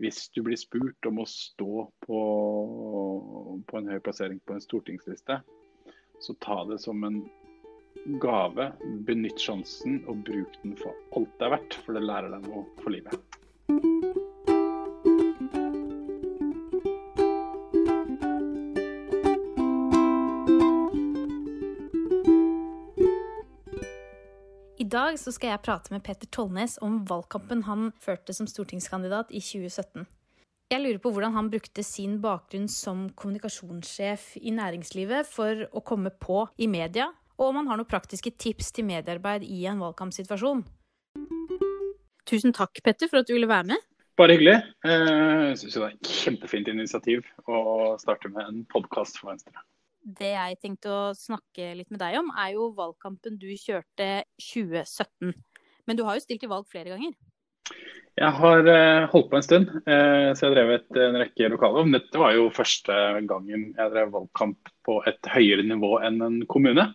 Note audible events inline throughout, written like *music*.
hvis du blir spurt om å stå på, på en høy plassering på en stortingsliste, så ta det som en gave. Benytt sjansen og bruk den for alt det er verdt, for det lærer deg noe for livet. Dag så skal jeg prate med Petter Tollnes om valgkampen han førte som stortingskandidat i 2017. Jeg lurer på hvordan han brukte sin bakgrunn som kommunikasjonssjef i næringslivet for å komme på i media, og om han har noen praktiske tips til mediearbeid i en valgkampsituasjon. Tusen takk, Petter, for at du ville være med. Bare hyggelig. Eh, jeg syns det er et kjempefint initiativ å starte med en podkast for Venstre det jeg tenkte å snakke litt med deg om, er jo valgkampen du kjørte 2017. Men du har jo stilt i valg flere ganger? Jeg har uh, holdt på en stund, uh, så jeg har drevet en rekke lokaler. Men dette var jo første gangen jeg drev valgkamp på et høyere nivå enn en kommune.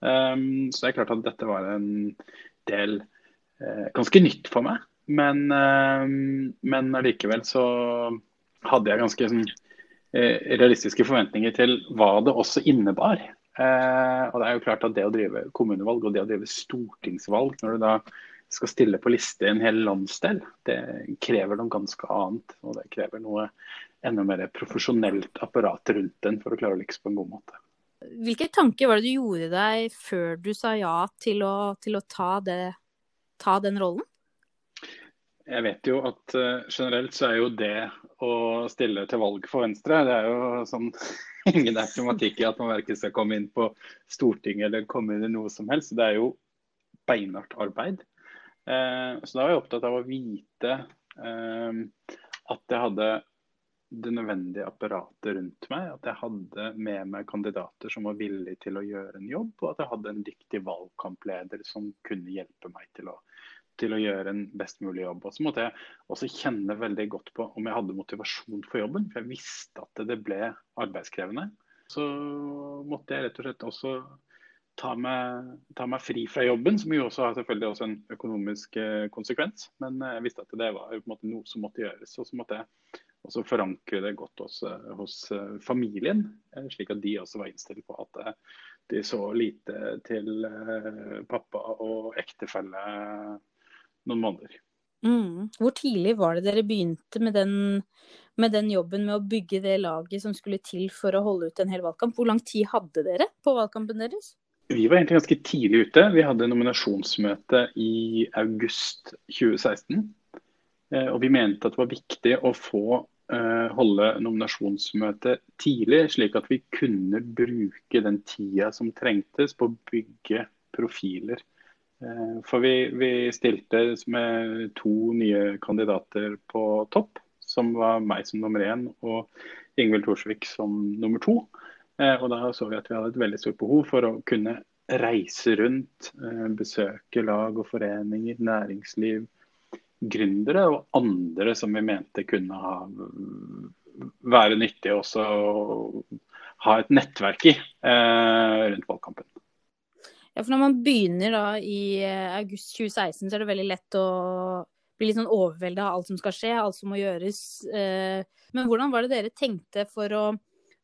Um, så det er klart at dette var en del uh, ganske nytt for meg. Men, men allikevel så hadde jeg ganske sånn Eh, realistiske forventninger til hva det også innebar. Eh, og det er jo klart at det å drive kommunevalg og det å drive stortingsvalg når du da skal stille på liste i en hel landsdel, det krever noe ganske annet. Og det krever noe enda mer profesjonelt apparat rundt den for å klare å lykkes på en god måte. Hvilke tanker var det du gjorde deg før du sa ja til å, til å ta, det, ta den rollen? Jeg vet jo at uh, generelt så er jo det å stille til valg for Venstre, det er jo sånn *laughs* ingen automatikk i at man verken skal komme inn på Stortinget eller komme inn i noe som helst. Det er jo beinhardt arbeid. Uh, så da var jeg opptatt av å vite uh, at jeg hadde det nødvendige apparatet rundt meg. At jeg hadde med meg kandidater som var villige til å gjøre en jobb, og at jeg hadde en dyktig valgkampleder som kunne hjelpe meg til å til å gjøre en best mulig jobb. Og så måtte jeg også kjenne veldig godt på om jeg hadde motivasjon for jobben. For jeg visste at det ble arbeidskrevende. Så måtte jeg rett og slett også ta meg, ta meg fri fra jobben, som jo også har selvfølgelig også en økonomisk eh, konsekvens. Men eh, jeg visste at det var måte, noe som måtte gjøres. Og så måtte jeg også forankre det godt hos, eh, hos familien, slik at de også var innstilt på at de så lite til pappa og ektefelle noen måneder. Mm. Hvor tidlig var det dere begynte med den, med den, jobben med å bygge det laget som skulle til for å holde ut en hel valgkamp? Hvor lang tid hadde dere på valgkampen deres? Vi var egentlig ganske tidlig ute. Vi hadde nominasjonsmøte i august 2016. Eh, og vi mente at det var viktig å få uh, holde nominasjonsmøte tidlig, slik at vi kunne bruke den tida som trengtes på å bygge profiler Eh, for vi, vi, stilte med to nye kandidater på topp, som var meg som nummer én og Ingvild Thorsvik som nummer to. Eh, og da så vi at vi hadde et veldig stort behov for å kunne reise rundt, eh, besøke lag og foreninger, næringsliv, gründere og andre som vi mente kunne ha, være nyttige også å ha et nettverk i rundt valgkampen. Ja, for når man begynner da i eh, august 2016, så er det veldig lett å bli litt sånn overvelda av alt som skal skje, alt som må gjøres. Eh. Men hvordan var det dere tenkte for å,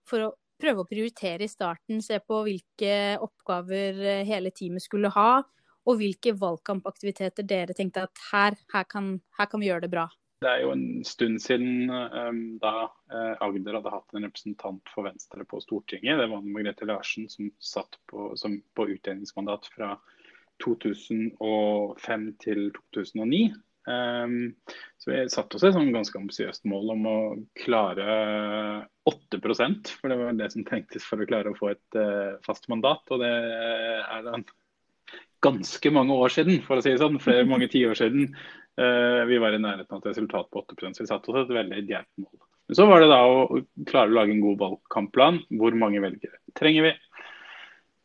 for å prøve å prioritere i starten? Se på hvilke oppgaver eh, hele teamet skulle ha, og hvilke valgkampaktiviteter dere tenkte at her, her, kan, her kan vi gjøre det bra? Det er jo en stund siden um, da uh, Agder hadde hatt en representant for Venstre på Stortinget. Det var Margrethe Larsen som satt på, som, på utdelingsmandat fra 2005 til 2009. Um, ehm, så vi satte oss et sånn ganske ambisiøst mål om å klare 8% for det var det som trengtes for å klare å få et uh, fast mandat. Og det er da ganske mange år siden, for å si det sånn, flere mange tiår siden. Eh, vi var i nærheten av et resultat på 8 så vi satte oss et veldig djervt mål. Men så var det da å klare å lage en god valgkampplan. Hvor mange velgere trenger vi?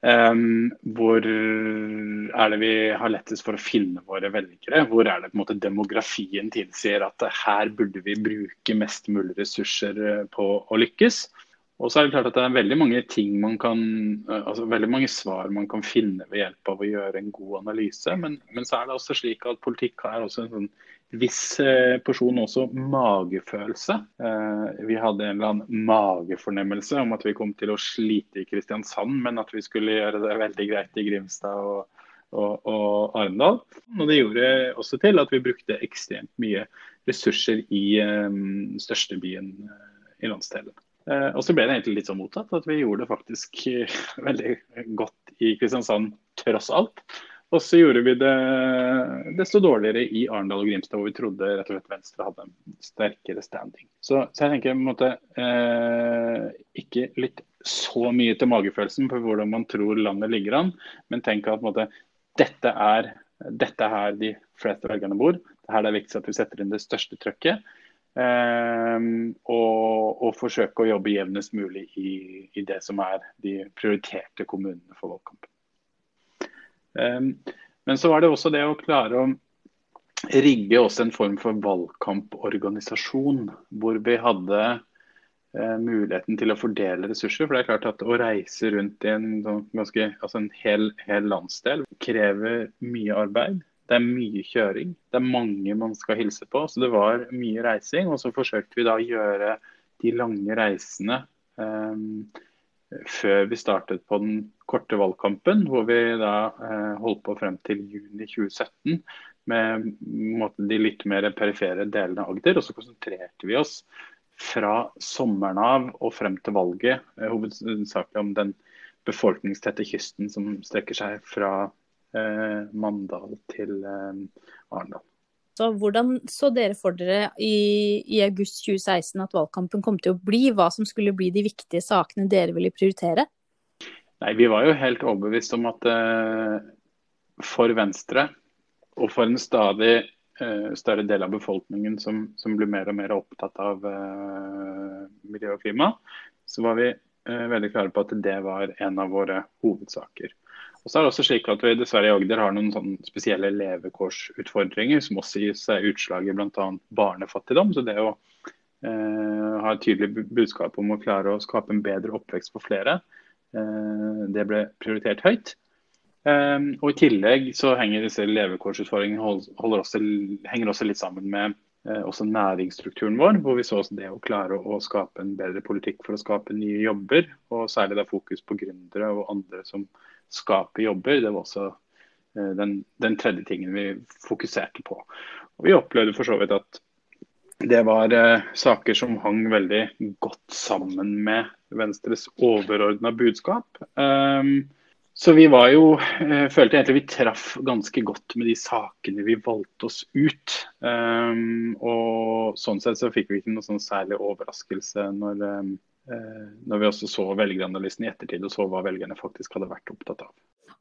Um, hvor er det vi har lettest for å finne våre velgere? Hvor er det på en måte demografien tilsier at her burde vi bruke mest mulig ressurser eh, på å lykkes? Og så er det klart at det er veldig mange ting man kan, eh, altså veldig mange svar man kan finne ved hjelp av å gjøre en god analyse. Men, men så er det også slik at politikk er også en sånn viss eh, porsjon også magefølelse. Eh, vi hadde en eller annen magefornemmelse om at vi kom til å slite i Kristiansand, men at vi skulle gjøre det veldig greit i Grimstad og, og, og Arendal. Og det gjorde også til at vi brukte ekstremt mye ressurser i største byen i landsdelen. Uh, og så ble det egentlig litt sånn mottatt at vi gjorde det faktisk uh, *laughs* veldig godt i Kristiansand tross alt. Og så gjorde vi det desto dårligere i Arendal og Grimstad, hvor vi trodde rett og slett Venstre hadde en sterkere standing. Så, så jeg tenker på en måte eh, ikke litt så mye til magefølelsen på hvordan man tror landet ligger an, men tenk at måte, dette, er, dette er her de fleste velgerne bor. Det er her det er viktig at vi setter inn det største trøkket. Eh, og, og, forsøke å jobbe jevnest mulig i, i det som er de prioriterte kommunene for valgkampen. Ehm, men så var det også det å klare å rigge også en form for valgkamporganisasjon, hvor vi hadde eh, muligheten til å fordele ressurser. For det er klart at å reise rundt i en, sånn ganske, altså en hel, hel, landsdel krever mye arbeid. Det er mye kjøring. Det er mange man skal hilse på. Så det var mye reising. Og så forsøkte vi da å gjøre de lange reisene um, før vi startet på den korte valgkampen, hvor vi da uh, holdt på frem til juni 2017 med måte, de litt mer perifere delene av Agder. Og så konsentrerte vi oss fra sommeren av og frem til valget uh, hovedsakelig om den befolkningstette kysten som strekker seg fra Mandal til eh, Arendal. Så hvordan så dere for dere i, i, august 2016 at valgkampen kom til å bli? Hva som skulle bli de viktige sakene dere ville prioritere? Nei, Vi var jo helt overbevist om at uh, for Venstre og for en stadig uh, større del av befolkningen som, som, blir mer og mer opptatt av uh, miljø og klima, så var vi veldig klare på at det var en av våre hovedsaker. Og så er det også slik at vi dessverre i Agder har noen spesielle levekårsutfordringer som også gir seg utslag i bl.a. barnefattigdom. Så det å eh, ha et tydelig budskap om å klare å skape en bedre oppvekst for flere, eh, det ble prioritert høyt. Eh, og I tillegg så henger disse levekårsutfordringene hold, også, henger også litt sammen med eh, også næringsstrukturen vår, hvor vi så det å klare å skape en bedre politikk for å skape nye jobber, og særlig da fokus på gründere og andre som skape jobber. Det var også eh, den, den, tredje tingen vi fokuserte på. Og vi opplevde for så vidt at det var eh, saker som hang veldig godt sammen med Venstres overordna budskap. Um, så vi var jo, eh, følte egentlig vi traff ganske godt med de sakene vi valgte oss ut. Um, og sånn sett så fikk vi ikke noe sånn særlig overraskelse når um, når vi også så velgeranalysen i ettertid og så hva velgerne faktisk hadde vært opptatt av.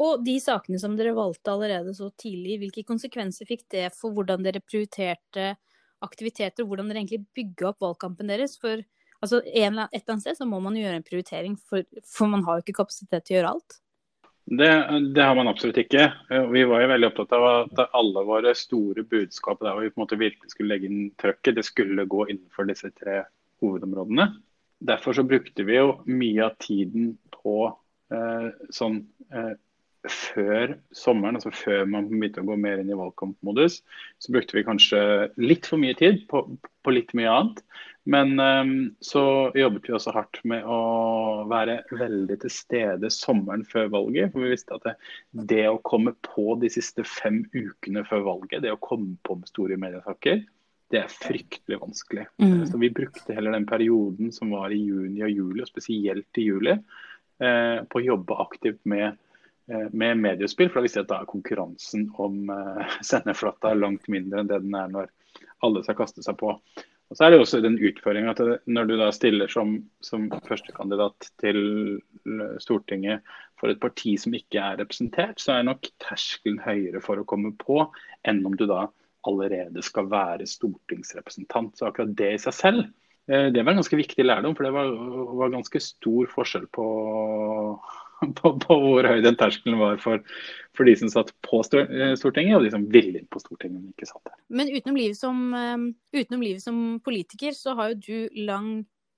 Og de sakene som dere valgte allerede så tidlig, hvilke konsekvenser fikk det for hvordan dere prioriterte aktiviteter, og hvordan dere egentlig bygga opp valgkampen deres? For altså, et eller annet sted så må man gjøre en prioritering, for, for man har jo ikke kapasitet til å gjøre alt. Det, det, har man absolutt ikke. Vi var jo veldig opptatt av at alle våre store budskap der vi på en måte virkelig skulle legge inn trøkket, det skulle gå innenfor disse tre hovedområdene derfor så brukte vi jo mye av tiden på eh, sånn eh, før sommeren, altså før man begynte å gå mer inn i valgkampmodus, så brukte vi kanskje litt for mye tid på, på litt mye annet. Men um, så jobbet vi også hardt med å være veldig til stede sommeren før valget. For vi visste at det, det å komme på de siste fem ukene før valget, det å komme på med store mediesaker, det er fryktelig vanskelig. Mm. Så Vi brukte heller den perioden som var i juni og juli, og spesielt i juli, eh, på å jobbe aktivt med, eh, med mediespill. For da visste jeg at da er konkurransen om eh, *laughs* sendeflata langt mindre enn det den er når alle skal kaste seg på. Og så er det også den utføringa at når du da stiller som, som førstekandidat til Stortinget for et parti som ikke er representert, så er nok terskelen høyere for å komme på enn om du da allerede skal være stortingsrepresentant. Så akkurat det i seg selv, eh, det var en ganske viktig lærdom. For det var, var ganske stor forskjell på, på, på, hvor høy den terskelen var for, for, de som satt på eh, Stortinget, og de som ville inn på Stortinget, men ikke satt der. Men utenom livet, som, eh, utenom livet som politiker, så har jo du lang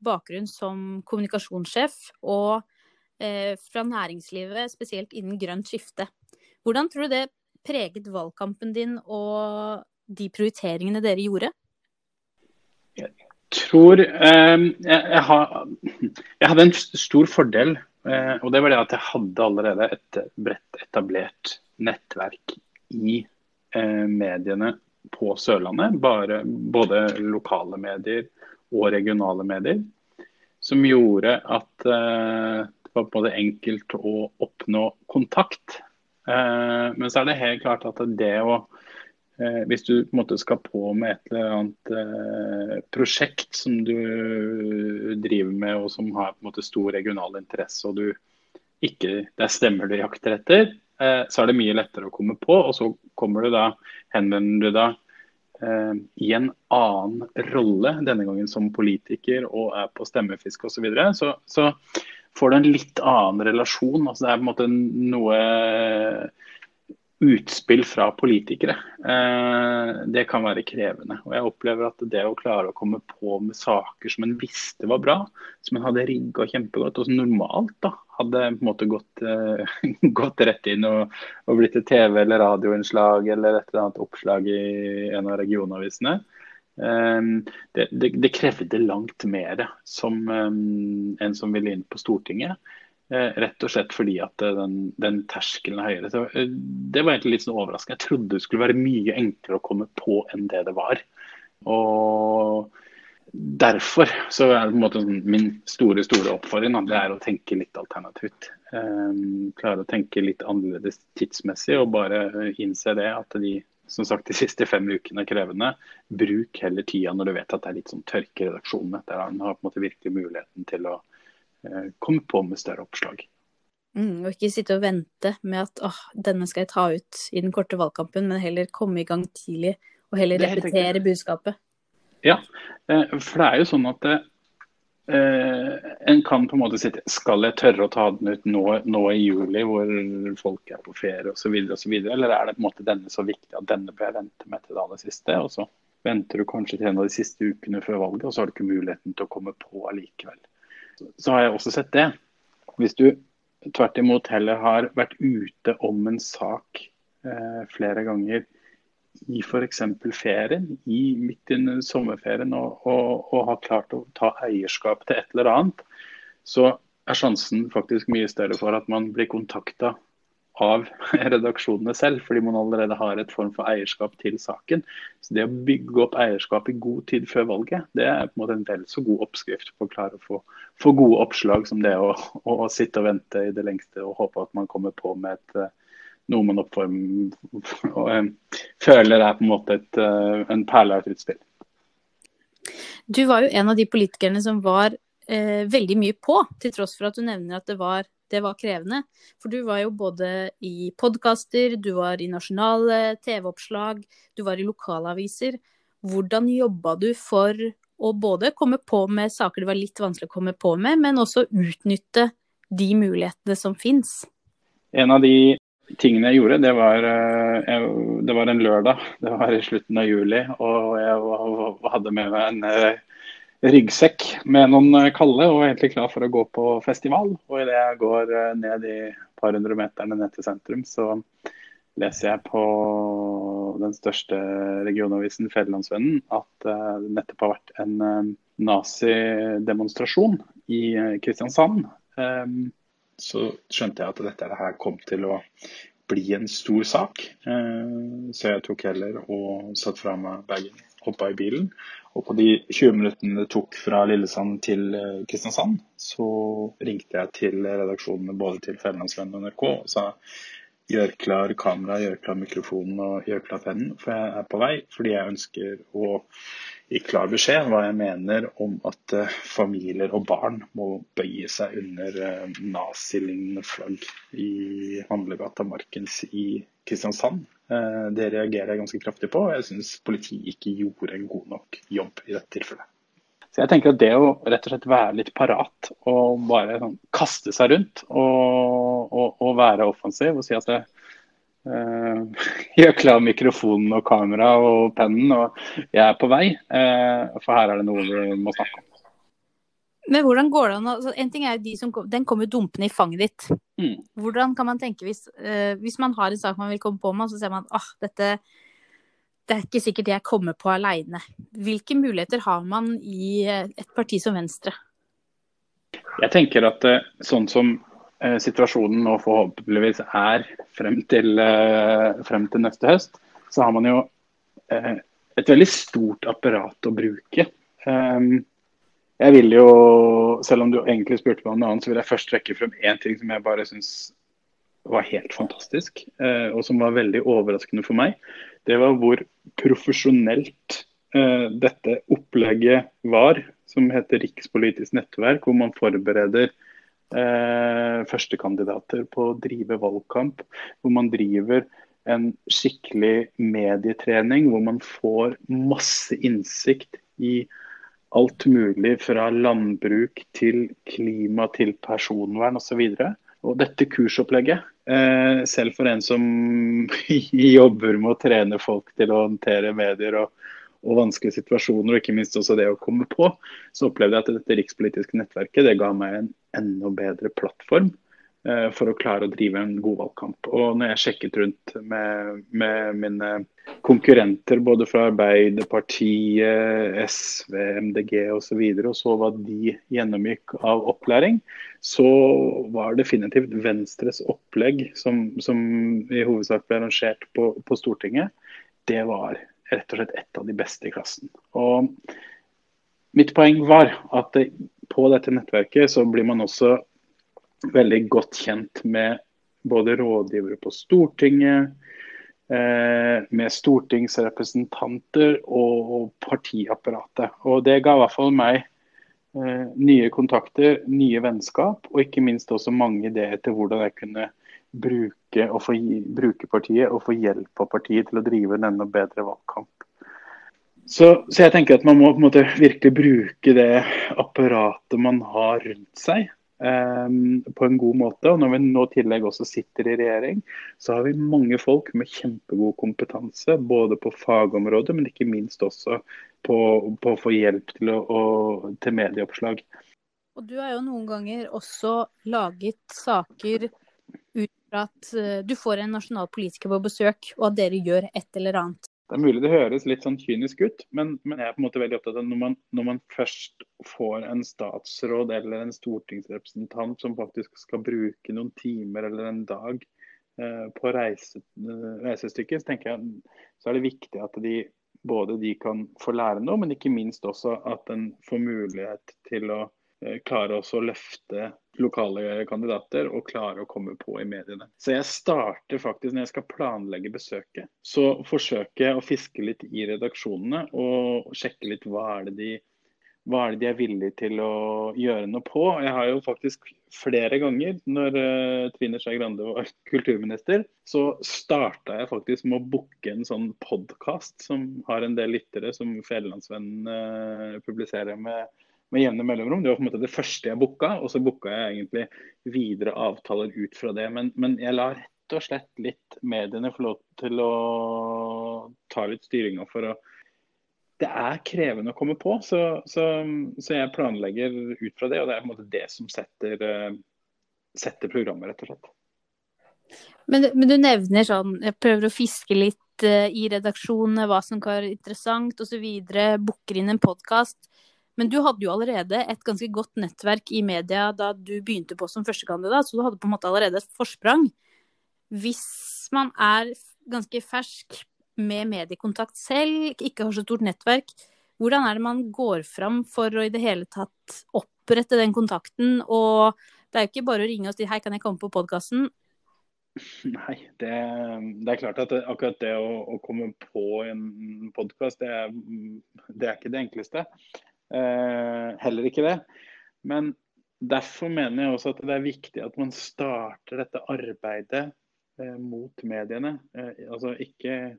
bakgrunn som kommunikasjonssjef, og fra næringslivet, spesielt innen grønt skifte. Hvordan tror du det preget valgkampen din og de prioriteringene dere gjorde? Jeg tror eh, jeg, jeg, har, jeg, hadde en stor fordel, eh, og det var det at jeg hadde allerede et bredt etablert nettverk i eh, mediene på Sørlandet. Bare, både lokale medier og regionale medier. Som gjorde at eh, det var måte enkelt å oppnå kontakt. Eh, men så er det helt klart at det å hvis du på en måte skal på med et eller annet eh, prosjekt som du driver med og som har på en måte stor regional interesse, og du ikke, det er stemmer du jakter etter, eh, så er det mye lettere å komme på. Og så kommer du da, henvender du deg eh, i en annen rolle, denne gangen som politiker og er på stemmefiske osv. Så, videre, så så får du en litt annen relasjon. altså Det er på en måte noe utspill fra politikere. Eh, det kan være krevende. Og jeg opplever at det å klare å komme på med saker som en visste var bra, som en hadde rigga kjempegodt, og som normalt da, hadde på en måte gått, eh, *laughs* gått rett inn og, og, blitt et TV- eller radioinnslag eller et eller annet oppslag i en av regionavisene. Eh, det, det, det, krevde langt mer som en som ville inn på Stortinget. Eh, rett og slett fordi at eh, den, den terskelen er høyere. Så, eh, det var egentlig litt sånn overraskende. Jeg trodde det skulle være mye enklere å komme på enn det det var. Og Derfor så er det på en måte sånn, min store store oppfordring det er å tenke litt alternativt. Um, klare å tenke litt annerledes tidsmessig og bare innse det at de som sagt, de siste fem ukene er krevende. Bruk heller tida når du vet at det er litt sånn tørke i redaksjonene. Der har på en måte virkelig muligheten til å komme på med større oppslag. Mm, og ikke sitte og vente med at åh, denne skal jeg ta ut i den korte valgkampen, men heller komme i gang tidlig og heller repetere budskapet. Ja, eh, for det er jo sånn at eh, en kan på en måte sitte Skal jeg tørre å ta den ut nå, nå i juli, hvor folk er på ferie osv., eller er det på en måte denne så viktig at denne bør jeg vente med til det aller siste? Og så venter du kanskje til en av de siste ukene før valget, og så har du ikke muligheten til å komme på allikevel så har jeg også sett det. Hvis du tvert imot heller har vært ute om en sak eh, flere ganger i f.eks. ferien, i, midt i sommerferien, og, og, og, har klart å ta eierskap til et eller annet, så er sjansen faktisk mye større for at man blir kontakta av *laughs* redaksjonene selv, fordi man allerede har et form for eierskap til saken. Så Det å bygge opp eierskap i god tid før valget, det er på en måte en vel så god oppskrift på å klare å få, få gode oppslag som det å, å, å, sitte og vente i det lengste og håpe at man kommer på med et, eh, noe man oppform, *laughs* og, eh, føler er på en måte et, eh, en perle av et utspill. Du var jo en av de politikerne som var eh, veldig mye på, til tross for at du nevner at det var det var krevende. For du var jo både i podkaster, du var i nasjonale TV-oppslag, du var i lokalaviser. Hvordan jobba du for å både komme på med saker det var litt vanskelig å komme på med, men også utnytte de mulighetene som fins? En av de tingene jeg gjorde, det var, jeg, det var, en lørdag. Det var i slutten av juli. Og jeg hadde med meg en eh, ryggsekk med noen eh, kalde og egentlig klar for å gå på festival. Og idet jeg går eh, ned de par hundre meterne ned til sentrum, så leser jeg på den største regionavisen Federlandsvennen at uh, det nettopp har vært en nazidemonstrasjon i Kristiansand. Så skjønte jeg at dette her kom til å bli en stor sak. Så jeg tok heller og satte fra meg bagen, hoppa i bilen og på de 20 minuttene det tok fra Lillesand til eh, Kristiansand, så ringte jeg til redaksjonene både til Fjellandsvennen og NRK og sa gjør klar kamera, gjør klar mikrofonen og gjør klar pennen, for jeg er på vei. Fordi jeg ønsker å gi klar beskjed hva jeg mener om at uh, familier og barn må bøye seg under uh, nazilignende flagg i handlegata Markens i Kristiansand. Eh, det reagerer jeg ganske kraftig på, og jeg syns politiet ikke gjorde en god nok jobb i dette tilfellet. Så jeg tenker at Det å rett og slett være litt parat og bare sånn, kaste seg rundt og, og, og, være offensiv og si at det, *laughs* gjør klar mikrofonen og kamera og pennen og jeg er på vei, uh, for her er det noe vi må snakke om. Men hvordan går det an altså, En ting er de som Den kommer dumpende i fanget ditt. Mm. Hvordan kan man tenke hvis, uh, hvis man har en sak man vil komme på med, så ser man at ah, dette det er ikke sikkert jeg kommer på aleine. Hvilke muligheter har man i et parti som Venstre? Jeg tenker at eh, sånn som eh, situasjonen nå forhåpentligvis er frem til, eh, frem til, neste høst, så har man jo eh, et veldig stort apparat å bruke. Um, jeg vil jo, selv om du egentlig spurte meg om noe annet, så vil jeg først trekke frem én ting som jeg bare syns var helt fantastisk, eh, og som var veldig overraskende for meg. Det var hvor profesjonelt eh, dette opplegget var, som heter Rikspolitisk nettverk, hvor man forbereder eh, førstekandidater på å drive valgkamp. Hvor man driver en skikkelig medietrening, hvor man får masse innsikt i alt mulig fra landbruk til klima til personvern osv. Og dette kursopplegget, eh, selv for en som *laughs* jobber med å trene folk til å håndtere medier og, og, vanskelige situasjoner, og ikke minst også det å komme på, så opplevde jeg at dette rikspolitiske nettverket det ga meg en enda bedre plattform Eh, for å klare å drive en god valgkamp. Og når jeg sjekket rundt med, med mine konkurrenter både fra Arbeiderpartiet, SV, MDG osv. Og, så videre, og så hva de gjennomgikk av opplæring, så var definitivt Venstres opplegg, som, som i hovedsak ble arrangert på, på, Stortinget, det var rett og slett et av de beste i klassen. Og mitt poeng var at på dette nettverket så blir man også veldig godt kjent med både rådgivere på Stortinget, eh, med stortingsrepresentanter og partiapparatet. Og Det ga i hvert fall meg eh, nye kontakter, nye vennskap, og ikke minst også mange ideer til hvordan jeg kunne bruke, få, bruke partiet og få hjelp av partiet til å drive en enda bedre valgkamp. Så, så, jeg tenker at man må på en måte virkelig bruke det apparatet man har rundt seg, Um, på en god måte. Og når vi nå i tillegg også sitter i regjering, så har vi mange folk med kjempegod kompetanse. Både på fagområdet, men ikke minst også på, på å få hjelp til, å, å, til medieoppslag. Og Du har jo noen ganger også laget saker ut at uh, du får en nasjonal politiker på besøk, og at dere gjør et eller annet. Det er mulig det høres litt sånn kynisk ut, men, men jeg er på en måte veldig opptatt av når man, når man først får en statsråd eller en stortingsrepresentant som faktisk skal bruke noen timer eller en dag eh, på reise, eh, reisestykket, så tenker jeg så er det viktig at de både de kan få lære noe, men ikke minst også at en får mulighet til å Eh, klare å løfte lokale kandidater og klare å komme på i mediene. Så jeg starter faktisk når jeg skal planlegge besøket, så forsøker jeg å fiske litt i redaksjonene og sjekke litt hva er det de hva er det de er villige til å gjøre noe på? Jeg har jo faktisk flere ganger, når uh, Trine Skei Grande var *laughs* kulturminister, så starta jeg faktisk med å booke en sånn podkast som har en del lyttere, som Federlandsvennen uh, publiserer med med jevne mellomrom. Det var på en måte det første jeg booka, og så booka jeg egentlig videre avtaler ut fra det. Men, men jeg lar rett og slett litt mediene få lov til å ta litt styringa for å Det er krevende å komme på, så, så, så, jeg planlegger ut fra det. Og det er på en måte det som setter, eh, setter programmet, rett og slett. Men, men, du nevner sånn, jeg prøver å fiske litt uh, i redaksjonene, hva som kan være interessant osv. Booker inn en podkast. Men du hadde jo allerede et ganske godt nettverk i media da du begynte på som førstekandidat, så du hadde på en måte allerede et forsprang. Hvis man er ganske fersk med mediekontakt selv, ikke har så stort nettverk, hvordan er det man går fram for å i det hele tatt opprette den kontakten? Og det er jo ikke bare å ringe og si hei, kan jeg komme på podkasten? Nei, det, det, er klart at akkurat det å, å, komme på en podkast, det, det, er ikke det enkleste. Eh, heller ikke det. Men derfor mener jeg også at det er viktig at man starter dette arbeidet eh, mot mediene. Eh, altså ikke,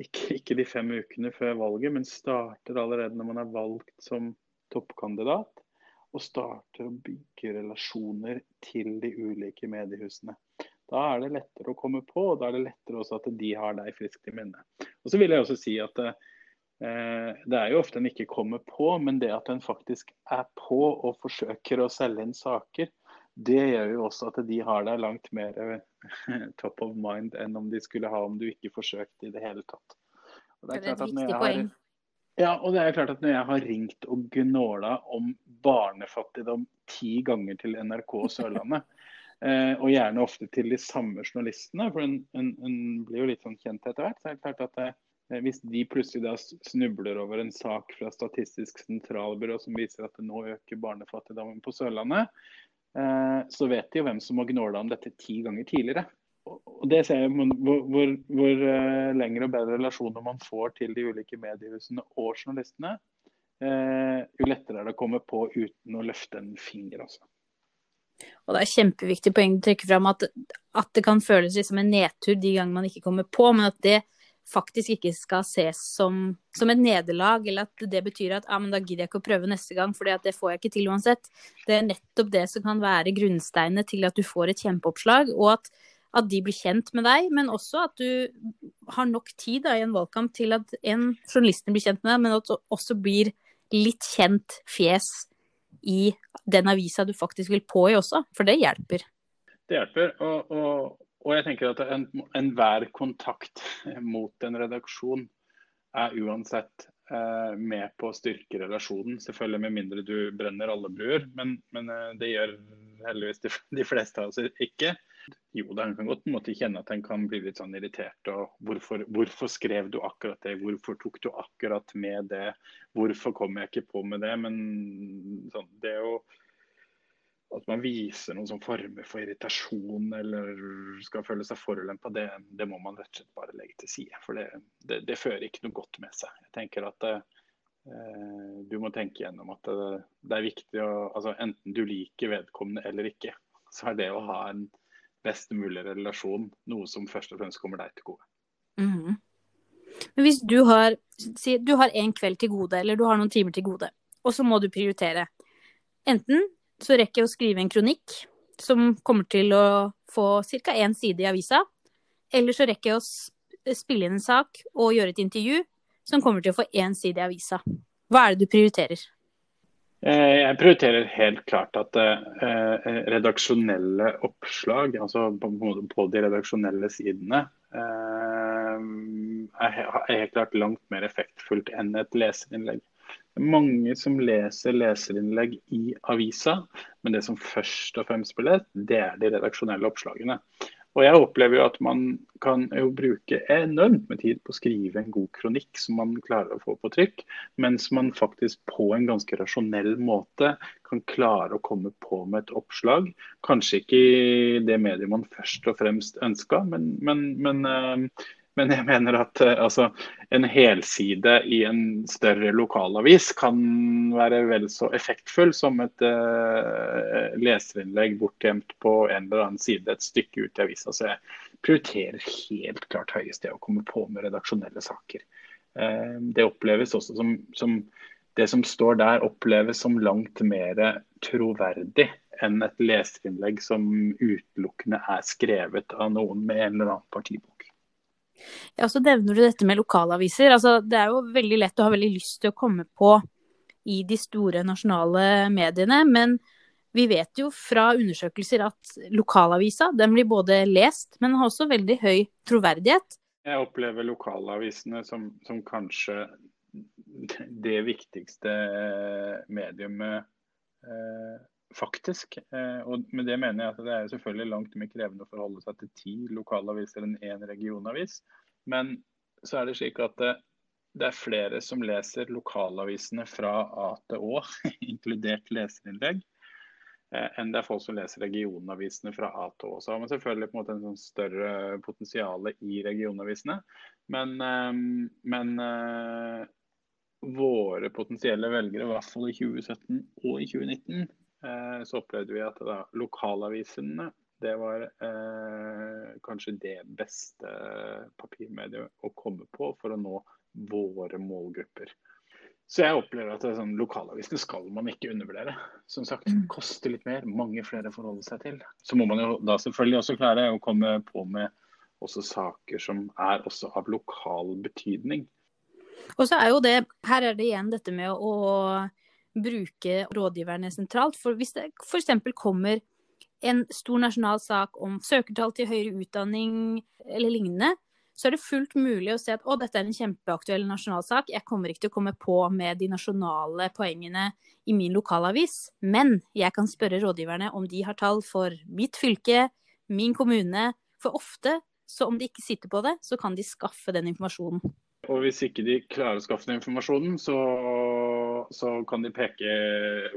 ikke, ikke, de fem ukene før valget, men starter allerede når man er valgt som toppkandidat. Og starter å bygge relasjoner til de ulike mediehusene. Da er det lettere å komme på, og da er det lettere også at de har deg friskt i minne. Og så vil jeg også si at det er jo ofte en ikke kommer på, men det at en faktisk er på og forsøker å selge inn saker, det gjør jo også at de har deg langt mer *laughs* top of mind enn om de skulle ha om du ikke forsøkte i det hele tatt. det er, det er et viktig poeng. Har, ja, og det er klart at når jeg har ringt og gnåla om barnefattigdom ti ganger til NRK Sørlandet, *laughs* eh, og gjerne ofte til de samme journalistene, for en, en, en blir jo litt sånn kjent etter hvert, så er det klart at det, eh, hvis de plutselig da snubler over en sak fra Statistisk sentralbyrå som viser at det nå øker barnefattigdommen på Sørlandet, eh, så vet de jo hvem som har gnåla om dette ti ganger tidligere og det ser jeg hvor, hvor, hvor uh, lengre og bedre relasjoner man får til de ulike mediehusene og journalistene, jo lettere er det å komme på uten å løfte en finger. Altså. Og det er kjempeviktig poeng du trekker fram at, at, det kan føles som en nedtur de gangene man ikke kommer på, men at det faktisk ikke skal ses som, som et nederlag, eller at det betyr at ah, da gidder jeg ikke å prøve neste gang, for det får jeg ikke til uansett. Det er nettopp det som kan være grunnsteinene til at du får et kjempeoppslag, og at at de blir kjent med deg, men også at du har nok tid da, i en valgkamp til at en journalisten blir kjent med deg, men at du også blir litt kjent fjes i den avisa du faktisk vil på i også, for det hjelper. Det hjelper, og, og, og jeg tenker at enhver en kontakt *laughs* mot en redaksjon er uansett eh, med på å styrke relasjonen. Selvfølgelig med mindre du brenner alle bruer, men, men eh, det gjør heldigvis de, *laughs* de fleste av oss ikke. Jo, da kan godt måte kjenne at en kan bli litt sånn irritert. og hvorfor, hvorfor, skrev du akkurat det? Hvorfor tok du akkurat med det? Hvorfor kom jeg ikke på med det? Men sånn, det er jo at man viser noen sånn former for irritasjon eller skal føle seg forulempa, det, det, må man rett og slett bare legge til side. For det, det, det fører ikke noe godt med seg. Jeg tenker at eh, Du må tenke gjennom at det, er viktig å altså Enten du liker vedkommende eller ikke, så er det å ha en best mulig relasjon noe som først og fremst kommer deg til gode. Mm. Men hvis du har, si, du har en kveld til gode, eller du har noen timer til gode, og så må du prioritere. Enten så rekker jeg å skrive en kronikk som kommer til å få ca. én side i avisa, eller så rekker jeg å spille inn en sak og gjøre et intervju som kommer til å få én side i avisa. Hva er det du prioriterer? Eh, jeg prioriterer helt klart at eh, redaksjonelle oppslag, altså på, de redaksjonelle sidene, eh, er helt klart langt mer effektfullt enn et leserinnlegg. Mange som leser leserinnlegg i avisa, men det som først og fremst blir lest, det er de redaksjonelle oppslagene. Og jeg opplever jo at man kan jo bruke enormt med tid på å skrive en god kronikk som man klarer å få på trykk, mens man faktisk på en ganske rasjonell måte kan klare å komme på med et oppslag. Kanskje ikke i det mediet man først og fremst ønska, men, men, men uh, men jeg mener at uh, altså, en helside i en større lokalavis kan være vel så effektfull som et uh, leserinnlegg bortgjemt på en eller annen side et stykke ut i avisa. Så jeg prioriterer helt klart høyest det å komme på med redaksjonelle saker. Uh, det oppleves også som, som det som står der oppleves som langt mer troverdig enn et leserinnlegg som utelukkende er skrevet av noen med en eller annen partibok. Ja, så nevner du dette med lokalaviser. Altså, det er jo veldig lett å ha veldig lyst til å komme på i de store nasjonale mediene. Men vi vet jo fra undersøkelser at lokalavisa den blir både lest, men har også veldig høy troverdighet. Jeg opplever lokalavisene som, som kanskje det viktigste mediumet eh, faktisk. Eh, og med det mener jeg at det er selvfølgelig langt mer krevende å forholde seg til ti lokalaviser enn én regionavis. Men så er det slik at det, det er flere som leser lokalavisene fra A til Å, *laughs* inkludert leserinnlegg, eh, enn det er folk som leser regionavisene fra A til Å. Så har man selvfølgelig på en måte en sånn større potensial i regionavisene. Men, eh, men våre potensielle velgere, i hvert fall i 2017 og i 2019, Eh, så opplevde vi at da, lokalavisene det var eh, kanskje det beste papirmediet å komme på for å nå våre målgrupper. Så jeg opplever at sånn, lokalavisene skal man ikke undervurdere. Som sagt, det koster litt mer, mange flere forholder seg til. Så må man jo da selvfølgelig også klare å komme på med også saker som er også av lokal betydning. Og så er jo det, her er det igjen dette med å bruke rådgiverne sentralt. For hvis det f.eks. kommer en stor nasjonal sak om søkertall til høyere utdanning eller lignende, så er det fullt mulig å se at å, dette er en kjempeaktuell nasjonalsak. Jeg kommer ikke til å komme på med de nasjonale poengene i min lokalavis, men jeg kan spørre rådgiverne om de har tall for mitt fylke, min kommune. For ofte, så om de ikke sitter på det, så kan de skaffe den informasjonen. Og hvis ikke de klarer å skaffe den informasjonen, så, så, kan de peke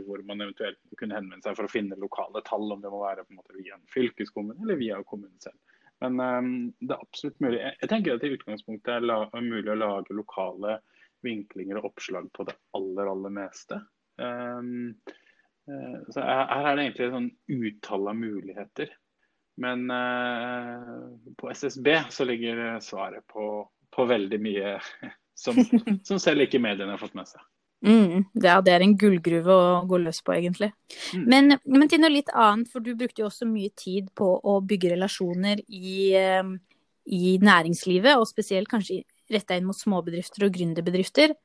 hvor man eventuelt kunne henvende seg for å finne lokale tall, om det må være en måte via en fylkeskommune eller via kommunen selv. Men um, det er absolutt mulig. Jeg, jeg tenker at i utgangspunktet er det mulig å lage lokale vinklinger og oppslag på det aller, aller meste. Um, uh, så her, her, er det egentlig et sånn utall av muligheter. Men uh, på SSB så ligger svaret på, på veldig mye *laughs* som, som selv ikke mediene har fått med seg. Mm, ja, det er en gullgruve å gå løs på, egentlig. Mm. Men, men, til noe litt annet, for du brukte jo også mye tid på å bygge relasjoner i, eh, i næringslivet, og spesielt kanskje retta inn mot småbedrifter og gründerbedrifter.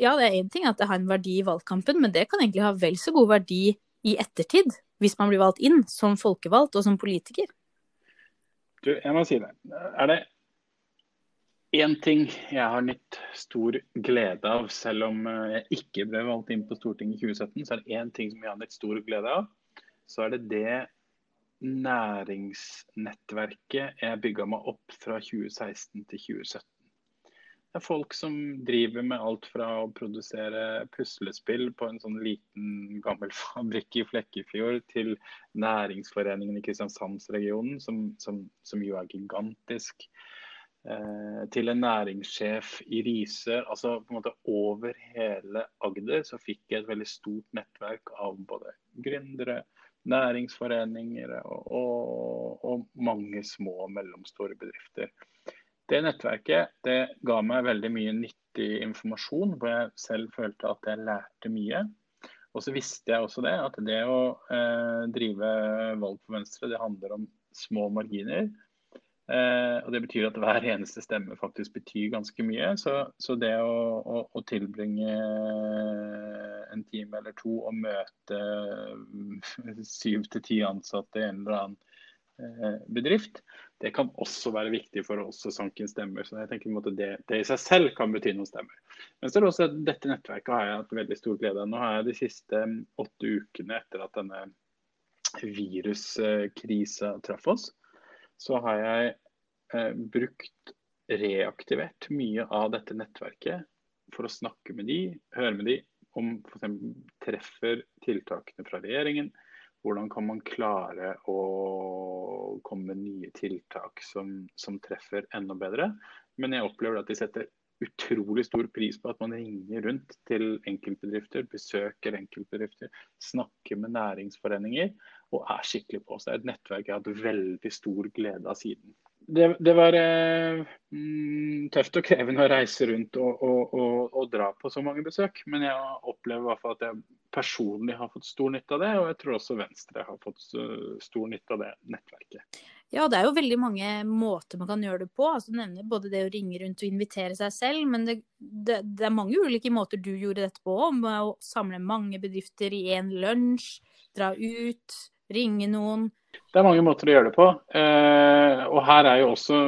Ja, det er én ting at det har en verdi i valgkampen, men det kan egentlig ha vel så god verdi i ettertid, hvis man blir valgt inn som folkevalgt og som politiker. Du, jeg må si det. Er det Én ting jeg har nytt stor glede av, selv om eh, jeg ikke ble valgt inn på Stortinget i 2017, så er det én ting som jeg har nytt stor glede av. Så er det det næringsnettverket jeg bygga meg opp fra 2016 til 2017. Det er folk som driver med alt fra å produsere puslespill på en sånn liten, gammel *laughs* fabrikk i Flekkefjord, til næringsforeningen i Kristiansandsregionen, som, som, som jo er gigantisk til en næringssjef i Riise. Altså på en måte over hele Agder så fikk jeg et veldig stort nettverk av både gründere, næringsforeninger og, og, og, mange små og mellomstore bedrifter. Det nettverket det ga meg veldig mye nyttig informasjon, hvor jeg selv følte at jeg lærte mye. Og så visste jeg også det, at det å eh, drive valg på Venstre, det handler om små marginer. Eh, og Det betyr at hver eneste stemme faktisk betyr ganske mye. Så, så det å, å, å, tilbringe en time eller to og møte syv til ti ansatte i en eller annen eh, bedrift, det kan også være viktig for oss å sanke inn stemmer. Så jeg tenker måte, det, det, i seg selv kan bety noen stemmer. Men så er det også at dette nettverket har jeg hatt veldig stor glede av. Nå har jeg de siste åtte ukene etter at denne viruskrisa traff oss, så har jeg eh, brukt reaktivert mye av dette nettverket for å snakke med de, høre med de om f.eks. treffer tiltakene fra regjeringen. Hvordan kan man klare å komme med nye tiltak som, som treffer enda bedre. Men jeg opplever at de setter utrolig stor pris på at man ringer rundt til enkeltbedrifter, besøker enkeltbedrifter, snakker med næringsforeninger og er skikkelig på. Er et nettverk jeg har hatt veldig stor glede av siden. Det, det var eh, mm, tøft og krevende å reise rundt og, og, og, og, dra på så mange besøk, men jeg opplever i hvert fall at jeg personlig har fått stor nytte av det, og jeg tror også Venstre har fått stor nytte av det nettverket. Ja, det er jo veldig mange måter man kan gjøre det på. Altså, du nevner både det å ringe rundt og invitere seg selv, men det, det, det er mange ulike måter du gjorde dette på. Med å samle mange bedrifter i én lunsj, dra ut, ringe noen. Det er mange måter å gjøre det på. Eh, og her er jo også,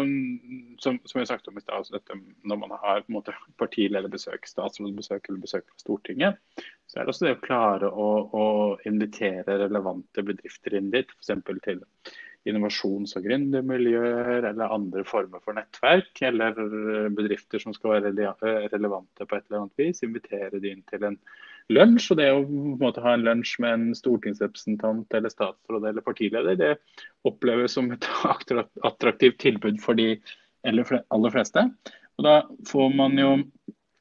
som, som jeg sagt om i stad, altså når man har på en måte, partilederbesøk, statsrådsbesøk eller besøk fra Stortinget, så er det også det å klare å, å invitere relevante bedrifter inn dit. F.eks. til innovasjons- og gründermiljøer eller andre former for nettverk, eller bedrifter som skal være relevante på et eller annet vis. Invitere de inn til en lunsj. Og det å måte, ha en lunsj med en stortingsrepresentant eller statsråd eller partileder, det oppleves som et *laughs* attraktivt tilbud for de aller fleste. Og da får man jo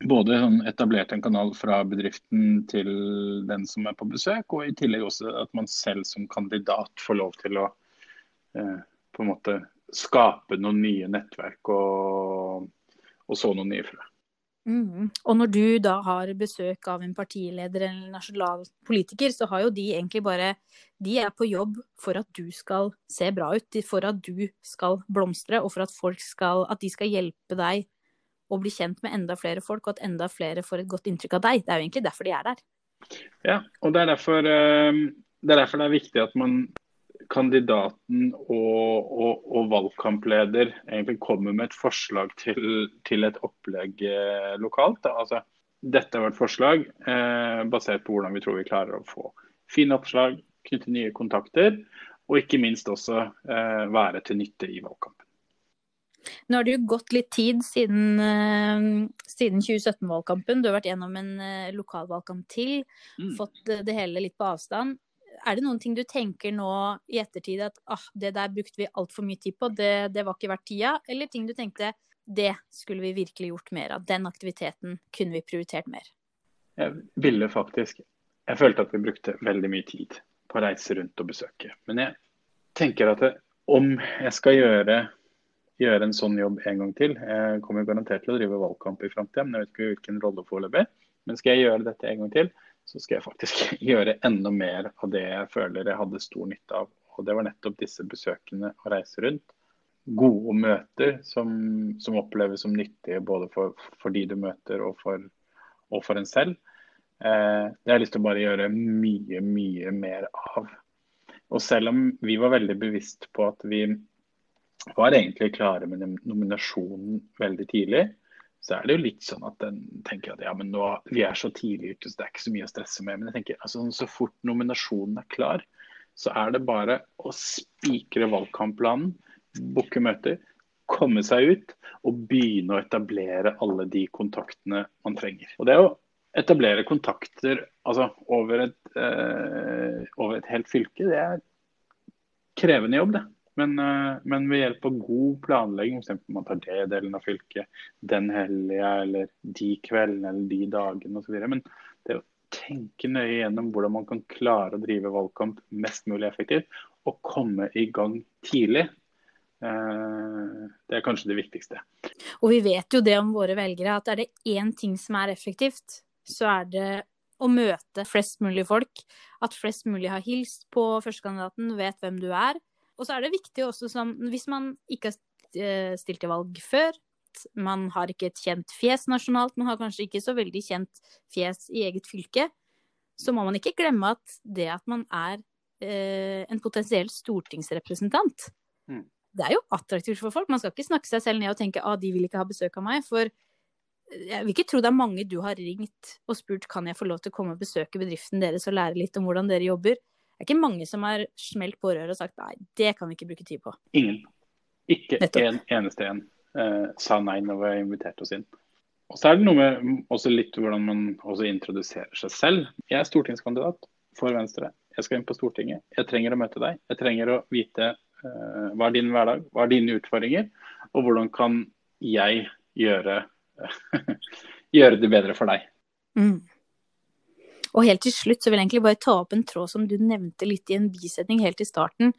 både sånn etablert en kanal fra bedriften til den som er på besøk, og i tillegg også at man selv som kandidat får lov til å Eh, på en måte skape noen nye nettverk og, og så noen nye frø. Mm. Og når du da har besøk av en partileder eller nasjonal politiker, så har jo de egentlig bare De er på jobb for at du skal se bra ut, for at du skal blomstre, og for at folk skal At de skal hjelpe deg å bli kjent med enda flere folk, og at enda flere får et godt inntrykk av deg. Det er jo egentlig derfor de er der. Ja, og det er derfor, eh, det er, derfor det er viktig at man kandidaten og, og, og, valgkampleder egentlig kommer med et forslag til, til et opplegg eh, lokalt. Altså, dette er et forslag eh, basert på hvordan vi tror vi klarer å få fine oppslag, knytte nye kontakter, og ikke minst også eh, være til nytte i valgkampen. Nå har det jo gått litt tid siden, uh, siden 2017-valgkampen. Du har vært gjennom en uh, lokalvalgkamp til, mm. fått det hele litt på avstand. Er det noen ting du tenker nå i ettertid at ah, det der brukte vi altfor mye tid på, det, det var ikke verdt tida? Eller ting du tenkte det skulle vi virkelig gjort mer av, den aktiviteten kunne vi prioritert mer? Jeg ville faktisk Jeg følte at vi brukte veldig mye tid på å reise rundt og besøke. Men jeg tenker at det, om jeg skal gjøre gjøre en sånn jobb en gang til. Jeg kommer garantert til å drive valgkamp i framtida, men jeg vet ikke hvilken rolle foreløpig. Men skal jeg gjøre dette en gang til, så skal jeg faktisk *laughs* gjøre enda mer av det jeg føler jeg hadde stor nytte av. Og Det var nettopp disse besøkene og reise rundt. Gode møter som, som oppleves som nyttige både for, for de du møter og for, og for en selv. Eh, det har jeg lyst til å bare gjøre mye, mye mer av. Og selv om vi var veldig bevisst på at vi var egentlig klare med nominasjonen veldig tidlig. Så er det jo litt sånn at den tenker at ja, men nå, vi er så tidlig ute, så det er ikke så mye å stresse med. Men jeg tenker altså, så fort nominasjonen er klar, så er det bare å spikre valgkampplanen, booke møter, komme seg ut og begynne å etablere alle de kontaktene man trenger. Og det å etablere kontakter altså, over, et, eh, over et helt fylke, det er krevende jobb, det. Men, eh, men, ved hjelp av god planlegging, f.eks. man tar det delen av fylket den helga eller de kveldene eller de dagene osv. Men det å tenke nøye gjennom hvordan man kan klare å drive valgkamp mest mulig effektivt, og komme i gang tidlig, eh, det er kanskje det viktigste. Og vi vet jo det om våre velgere, at er det én ting som er effektivt, så er det å møte flest mulig folk. At flest mulig har hilst på førstekandidaten, vet hvem du er og så er det viktig også som Hvis man ikke har eh, stilt til valg før, man har ikke et kjent fjes nasjonalt, man har kanskje ikke så veldig kjent fjes i eget fylke, så må man ikke glemme at det at man er eh, en potensiell stortingsrepresentant, mm. det er jo attraktivt for folk. Man skal ikke snakke seg selv ned og tenke at ah, de vil ikke ha besøk av meg. For jeg vil ikke tro det er mange du har ringt og spurt kan jeg få lov til å komme og besøke bedriften deres og lære litt om hvordan dere jobber. Det er ikke mange som har smelt på røret og sagt nei, det kan vi ikke bruke tid på. Ingen. Ikke Nettopp. en eneste en eh, sa nei når vi inviterte oss inn. Og så er det noe med også litt hvordan man også introduserer seg selv. Jeg er stortingskandidat for Venstre. Jeg skal inn på Stortinget. Jeg trenger å møte deg. Jeg trenger å vite eh, hva er din hverdag, hva er dine utfordringer, og hvordan kan jeg gjøre, *laughs* gjøre det bedre for deg. Mm. Og helt til slutt så vil jeg egentlig bare ta opp en tråd som du nevnte litt i en bisetning helt i starten,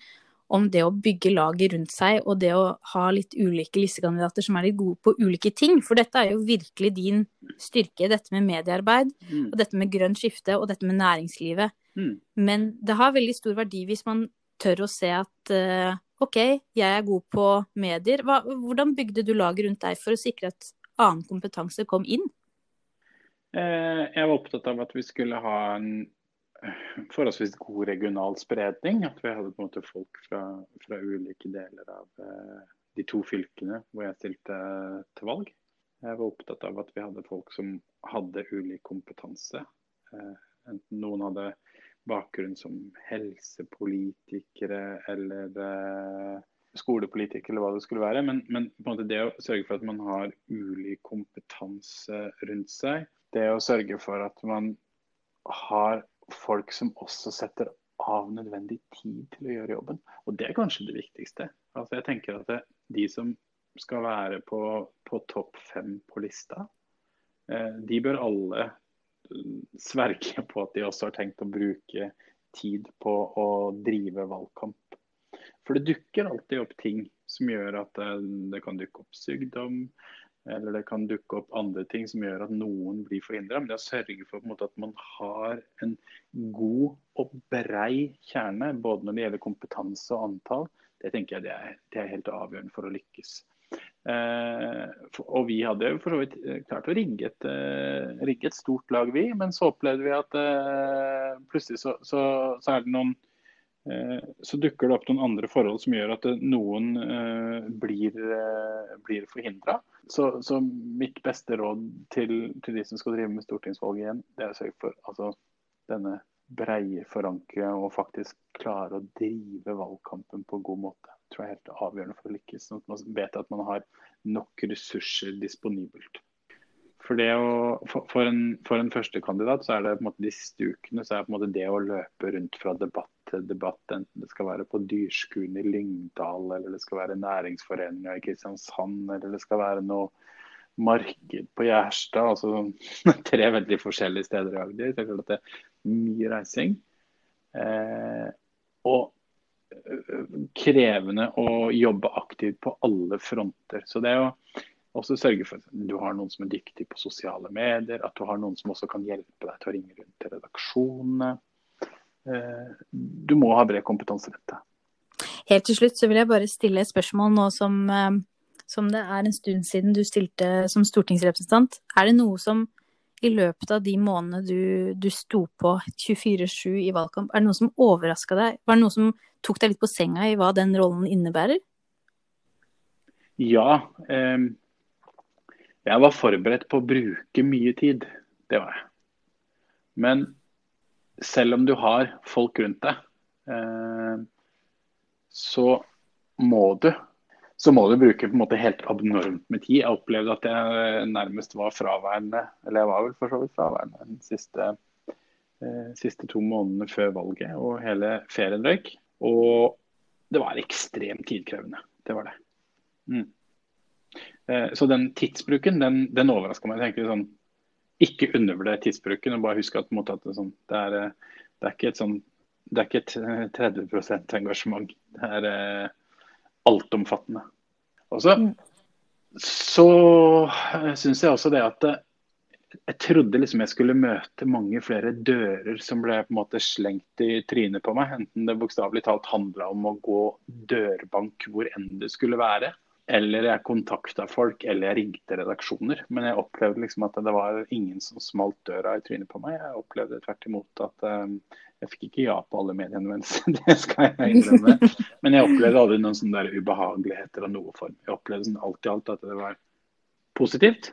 om det å bygge laget rundt seg og det å ha litt ulike listekandidater som er litt gode på ulike ting. For dette er jo virkelig din styrke, dette med mediearbeid, mm. og dette med grønt skifte og dette med næringslivet. Mm. Men det har veldig stor verdi hvis man tør å se at uh, OK, jeg er god på medier. Hva, hvordan bygde du laget rundt deg for å sikre at annen kompetanse kom inn? Eh, jeg var opptatt av at vi skulle ha en forholdsvis god regional spredning. At vi hadde på en måte folk fra, fra ulike deler av eh, de to fylkene hvor jeg stilte til valg. Jeg var opptatt av at vi hadde folk som hadde ulik kompetanse. Eh, enten noen hadde bakgrunn som helsepolitikere eller skolepolitikere eller hva det skulle være. Men, men det å sørge for at man har ulik kompetanse rundt seg, det å sørge for at man har folk som også setter av nødvendig tid til å gjøre jobben. Og det er kanskje det viktigste. Altså jeg tenker at det, de som skal være på, på topp fem på lista, eh, de bør alle sverge på at de også har tenkt å bruke tid på å drive valgkamp. For det dukker alltid opp ting som gjør at det, det kan dukke opp sykdom, eller det kan dukke opp andre ting som gjør at noen blir forhindra. Men det å sørge for måte, at man har en god og brei kjerne, både når det gjelder kompetanse og antall, det tenker jeg det er, det er helt avgjørende for å lykkes. Eh, for, og vi hadde jo for så vidt eh, klart å rigge et, eh, rigge et, stort lag, vi. Men så opplevde vi at eh, plutselig så, så, så, er det noen så dukker det opp noen andre forhold som gjør at noen eh, blir, eh, blir forhindra. Så, så, mitt beste råd til, til, de som skal drive med stortingsvalg igjen, det er å sørge for altså, denne breie forankre og faktisk klare å drive valgkampen på god måte. Det tror jeg er helt avgjørende for å lykkes. Sånn at man vet at man har nok ressurser disponibelt. For, å, for, en, for en førstekandidat så er det på en måte de stukene så er det på en måte det å løpe rundt fra debatt til debatt, enten det skal være på Dyrskuen i Lyngdal, eller det skal være næringsforeninga i Kristiansand, eller det skal være noe marked på Gjerstad. altså *laughs* Tre veldig forskjellige steder i Agder. Det er det er mye reising. Eh, og krevende å jobbe aktivt på alle fronter. Så det er jo også sørge for at du har noen som er dyktig på sosiale medier, at du har noen som også kan hjelpe deg til å ringe rundt til redaksjonene. Eh, du må ha bred kompetanse rundt det. Helt til slutt så vil jeg bare stille et spørsmål nå som, eh, som det er en stund siden du stilte som stortingsrepresentant. Er det noe som i løpet av de månedene du, du sto på 24-7 i valgkamp, er det noe som overraska deg? Var det noe som tok deg litt på senga i hva den rollen innebærer? Ja. Eh, jeg var forberedt på å bruke mye tid. Det var jeg. Men selv om du har folk rundt deg, eh, så må du så må du bruke på en måte helt abnormt med tid. Jeg opplevde at jeg nærmest var fraværende, eller jeg var vel for så vidt fraværende de siste, eh, siste, to månedene før valget og hele ferien røyk. Og det var ekstremt tidkrevende. Det var det. Mm. Eh, så den tidsbruken, den, den overraska meg. Jeg tenker sånn, Ikke undervurder tidsbruken, og bare husk at, måte, at det, sånn, det, er, eh, det, er, ikke et sånn det er ikke et 30 engasjement. Det er eh, altomfattende. Og så, mm. så syns jeg også det at jeg trodde liksom jeg skulle møte mange flere dører som ble på en måte slengt i trynet på meg. Enten det bokstavelig talt handla om å gå dørbank hvor enn det skulle være. Eller jeg kontakta folk, eller jeg ringte redaksjoner. Men jeg opplevde liksom at det var ingen som smalt døra i trynet på meg. Jeg opplevde tvert imot at um, jeg fikk ikke ja på alle mediehenvendelser, *laughs* det skal jeg innrømme. Men jeg opplevde aldri noen sånne der ubehageligheter av noe form. Jeg opplevde sånn alt i alt at det var positivt.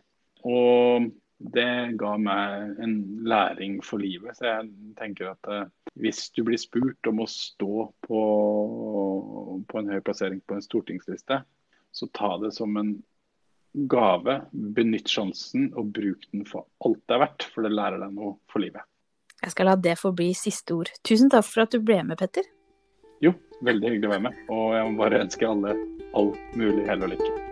Og det ga meg en læring for livet. Så jeg tenker at uh, hvis du blir spurt om å stå på, på en høy plassering på en stortingsliste, så ta det som en gave. Benytt sjansen og bruk den for alt det er verdt, for det lærer deg noe for livet. Jeg skal la det forbli siste ord. Tusen takk for at du ble med, Petter. Jo, veldig hyggelig å være med. Og jeg må bare ønske alle all mulig hell og lykke.